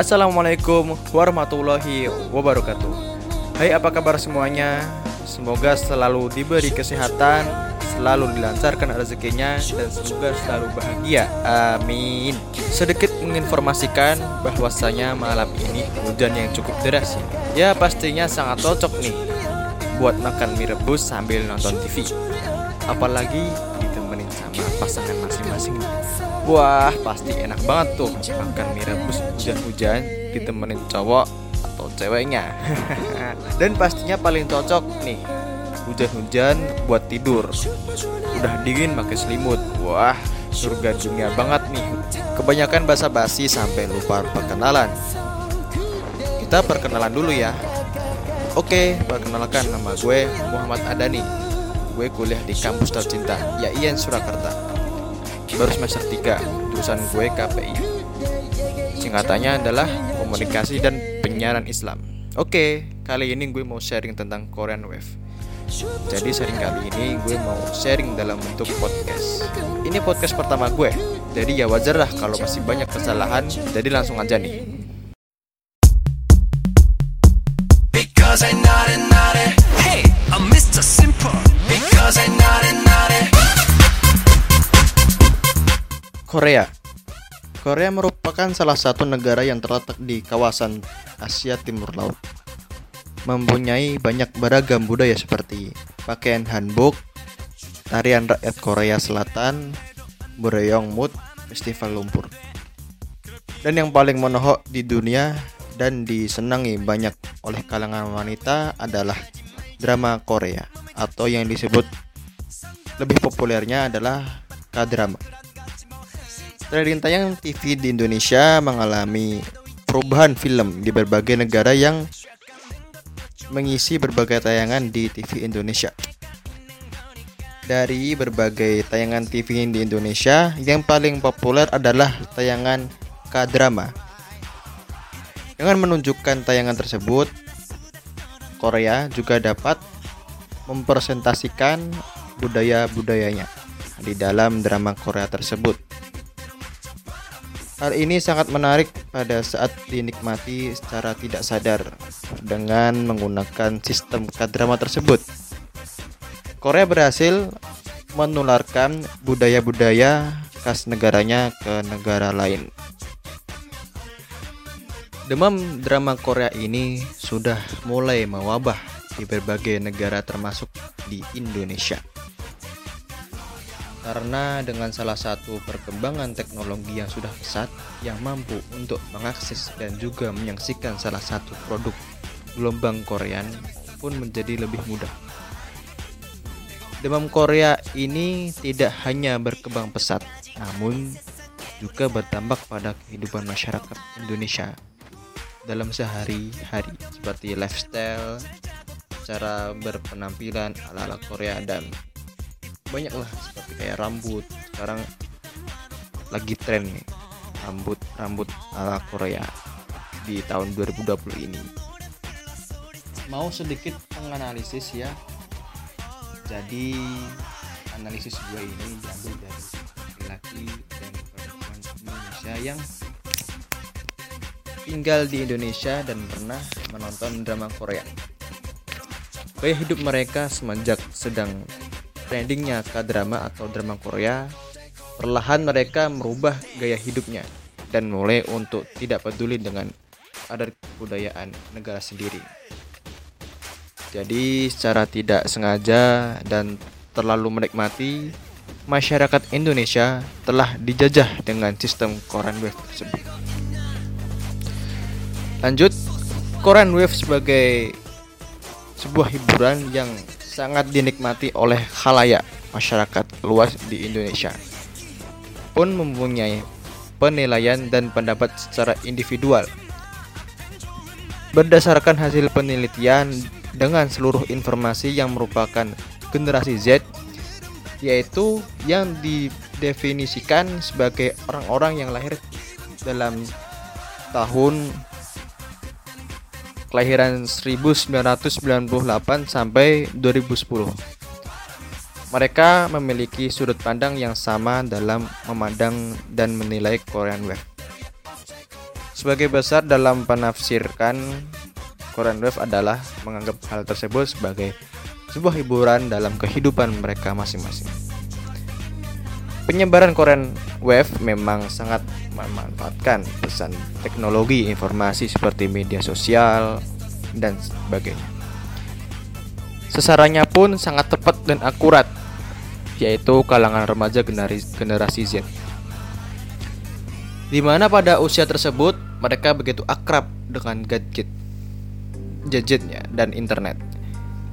Assalamualaikum warahmatullahi wabarakatuh. Hai apa kabar semuanya? Semoga selalu diberi kesehatan Selalu dilancarkan rezekinya Dan semoga selalu bahagia. Amin. Sedikit menginformasikan bahwasanya malam ini hujan yang cukup deras. Ya pastinya sangat cocok nih Buat makan mie rebus sambil nonton TV Apalagi ditemenin sama pasangan masing-masing Wah pasti enak banget tuh makan mie rebus hujan-hujan ditemenin cowok atau ceweknya. Dan pastinya paling cocok nih Hujan-hujan buat tidur. Udah dingin pakai selimut. Wah surga dunia banget nih. Kebanyakan basa-basi sampai lupa perkenalan. Kita perkenalan dulu ya. Oke, perkenalkan nama gue Muhammad Adani. Gue kuliah di kampus tercinta Yaian Surakarta Baru semester 3 Jurusan gue KPI Singkatannya adalah Komunikasi dan Penyiaran Islam Oke, kali ini gue mau sharing tentang Korean Wave Jadi sharing kali ini gue mau sharing dalam bentuk podcast Ini podcast pertama gue Jadi ya wajar lah kalau masih banyak kesalahan Jadi langsung aja nih Because I naughty naughty. Hey, I'm Mr. Simple. Because I naughty naughty. Korea. Korea merupakan salah satu negara yang terletak di kawasan Asia Timur Laut. Mempunyai banyak beragam budaya seperti pakaian hanbok, tarian rakyat Korea Selatan, Mood, festival lumpur. Dan yang paling menohok di dunia dan disenangi banyak oleh kalangan wanita adalah drama Korea Atau yang disebut lebih populernya adalah K-drama Trading tayang TV di Indonesia mengalami perubahan film di berbagai negara yang mengisi berbagai tayangan di TV Indonesia. Dari berbagai tayangan TV di Indonesia, yang paling populer adalah tayangan K-drama. Dengan menunjukkan tayangan tersebut, Korea juga dapat mempresentasikan budaya-budayanya di dalam drama Korea tersebut. Hal ini sangat menarik pada saat dinikmati secara tidak sadar dengan menggunakan sistem kadrama tersebut. Korea berhasil menularkan budaya-budaya khas negaranya ke negara lain. Demam drama Korea ini sudah mulai mewabah di berbagai negara termasuk di Indonesia karena dengan salah satu perkembangan teknologi yang sudah pesat yang mampu untuk mengakses dan juga menyaksikan salah satu produk gelombang Korean pun menjadi lebih mudah. Demam Korea ini tidak hanya berkembang pesat, namun juga berdampak pada kehidupan masyarakat Indonesia dalam sehari-hari seperti lifestyle, cara berpenampilan ala-ala Korea dan banyak lah seperti kayak rambut. Sekarang lagi tren nih rambut rambut ala Korea di tahun 2020 ini. Mau sedikit menganalisis ya. Jadi analisis gue ini diambil dari laki-laki dan perempuan Indonesia yang tinggal di Indonesia dan pernah menonton drama Korea. Gaya hidup mereka semenjak sedang trendingnya K-drama atau drama Korea, perlahan mereka merubah gaya hidupnya dan mulai untuk tidak peduli dengan adat kebudayaan negara sendiri. Jadi secara tidak sengaja dan terlalu menikmati, masyarakat Indonesia telah dijajah dengan sistem Korean Wave tersebut. Lanjut, Korean Wave sebagai sebuah hiburan yang sangat dinikmati oleh khalayak masyarakat luas di Indonesia pun mempunyai penilaian dan pendapat secara individual. Berdasarkan hasil penelitian dengan seluruh informasi yang merupakan generasi Z yaitu yang didefinisikan sebagai orang-orang yang lahir dalam tahun kelahiran 1998 sampai 2010. Mereka memiliki sudut pandang yang sama dalam memandang dan menilai Korean Wave. Sebagai besar dalam penafsirkan Korean Wave adalah menganggap hal tersebut sebagai sebuah hiburan dalam kehidupan mereka masing-masing. Penyebaran Korean Wave memang sangat memanfaatkan pesan teknologi informasi seperti media sosial dan sebagainya. Sasarannya pun sangat tepat dan akurat, yaitu kalangan remaja generasi Z di mana pada usia tersebut mereka begitu akrab dengan gadget, gadgetnya dan internet.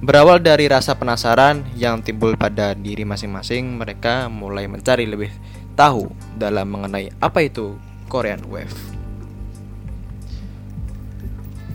Berawal dari rasa penasaran yang timbul pada diri masing-masing, mereka mulai mencari lebih tahu dalam mengenai apa itu Korean Wave.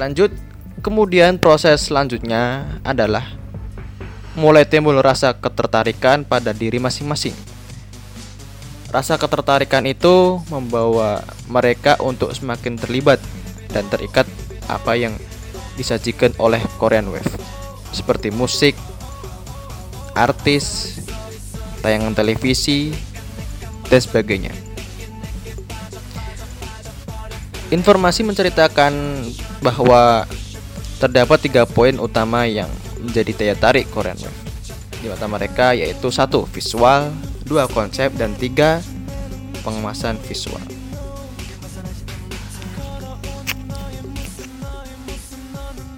Lanjut, kemudian proses selanjutnya adalah mulai timbul rasa ketertarikan pada diri masing-masing Rasa ketertarikan itu membawa mereka untuk semakin terlibat dan terikat apa yang disajikan oleh Korean Wave seperti musik, artis, tayangan televisi, dan sebagainya. Informasi menceritakan bahwa terdapat tiga poin utama yang menjadi daya tarik Korean Wave. Di mata mereka yaitu satu visual, dua konsep, dan tiga pengemasan visual.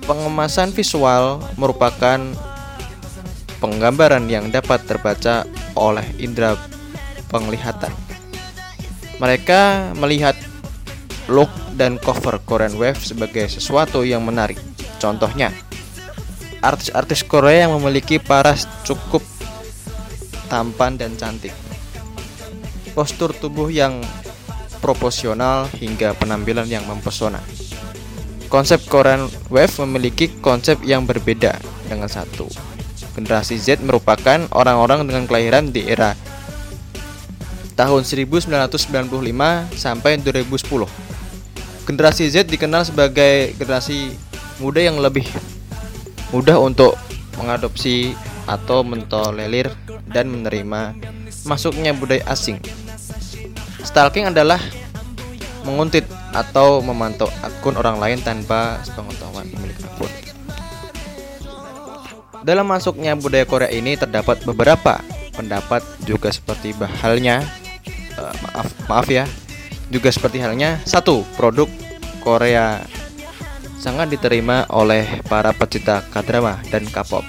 Pengemasan visual merupakan penggambaran yang dapat terbaca oleh indera penglihatan. Mereka melihat look dan cover Korean Wave sebagai sesuatu yang menarik. Contohnya, artis-artis Korea yang memiliki paras cukup tampan dan cantik. Postur tubuh yang proporsional hingga penampilan yang mempesona. Konsep Korean Wave memiliki konsep yang berbeda dengan satu. Generasi Z merupakan orang-orang dengan kelahiran di era tahun 1995 sampai 2010. Generasi Z dikenal sebagai generasi muda yang lebih mudah untuk mengadopsi atau mentolerir dan menerima masuknya budaya asing. Stalking adalah menguntit atau memantau akun orang lain tanpa sepengetahuan pemilik akun. Dalam masuknya budaya Korea ini terdapat beberapa pendapat juga seperti halnya uh, maaf maaf ya juga seperti halnya satu produk Korea sangat diterima oleh para pecinta K-drama dan K-pop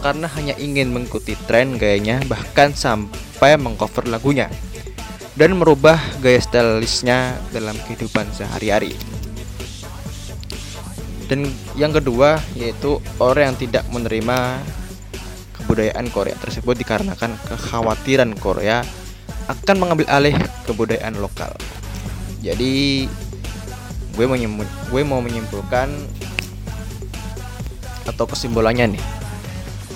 karena hanya ingin mengikuti tren gayanya bahkan sampai mengcover lagunya dan merubah gaya stylisnya dalam kehidupan sehari-hari. Dan yang kedua yaitu orang yang tidak menerima kebudayaan Korea tersebut dikarenakan kekhawatiran Korea akan mengambil alih kebudayaan lokal. Jadi gue gue mau menyimpulkan atau kesimpulannya nih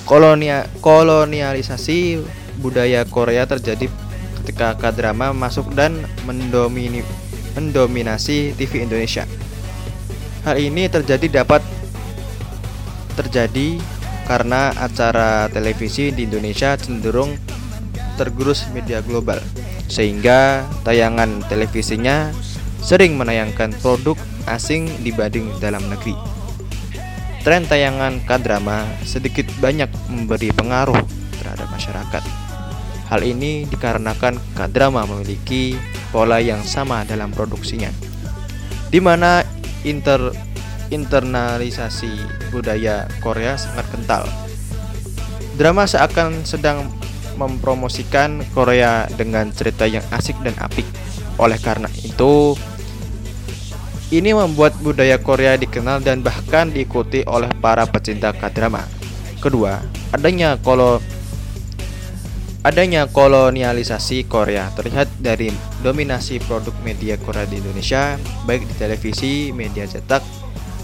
Kolonia, kolonialisasi budaya Korea terjadi ketika K-drama masuk dan mendomini, mendominasi TV Indonesia. Hal ini terjadi dapat terjadi karena acara televisi di Indonesia cenderung tergerus media global, sehingga tayangan televisinya sering menayangkan produk asing dibanding dalam negeri. Tren tayangan K-drama sedikit banyak memberi pengaruh terhadap masyarakat. Hal ini dikarenakan K-drama memiliki pola yang sama dalam produksinya, di mana inter internalisasi budaya Korea sangat kental. Drama seakan sedang mempromosikan Korea dengan cerita yang asik dan apik. Oleh karena itu, ini membuat budaya Korea dikenal dan bahkan diikuti oleh para pecinta K-drama. Kedua, adanya kolo adanya kolonialisasi Korea terlihat dari dominasi produk media Korea di Indonesia, baik di televisi, media cetak,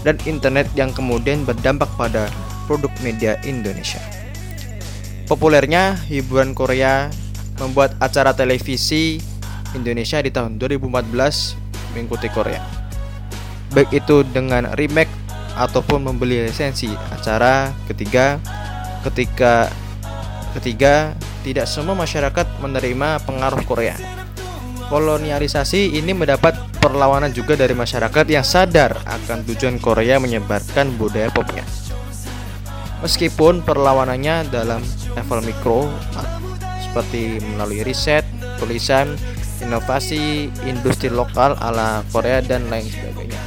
dan internet yang kemudian berdampak pada produk media Indonesia. Populernya hiburan Korea membuat acara televisi Indonesia di tahun 2014 mengikuti Korea baik itu dengan remake ataupun membeli lisensi acara ketiga ketika ketiga tidak semua masyarakat menerima pengaruh Korea kolonialisasi ini mendapat perlawanan juga dari masyarakat yang sadar akan tujuan Korea menyebarkan budaya popnya. Meskipun perlawanannya dalam level mikro seperti melalui riset, tulisan, inovasi, industri lokal ala Korea dan lain sebagainya.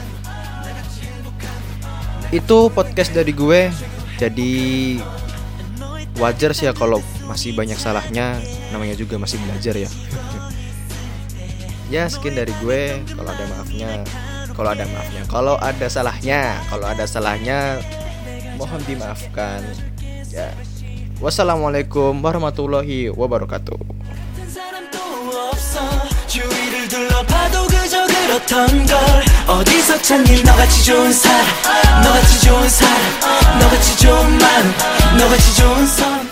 Itu podcast dari gue. Jadi wajar sih ya kalau masih banyak salahnya, namanya juga masih belajar ya. ya sekian dari gue. Kalau ada maafnya, kalau ada maafnya, kalau ada salahnya, kalau ada salahnya mohon dimaafkan. Ya. Wassalamualaikum warahmatullahi wabarakatuh. 그렇던 걸 어디서 찾니? 너같이 좋은 사람 너같이 좋은 사람 너같이 좋은 마음 너같이 좋은 선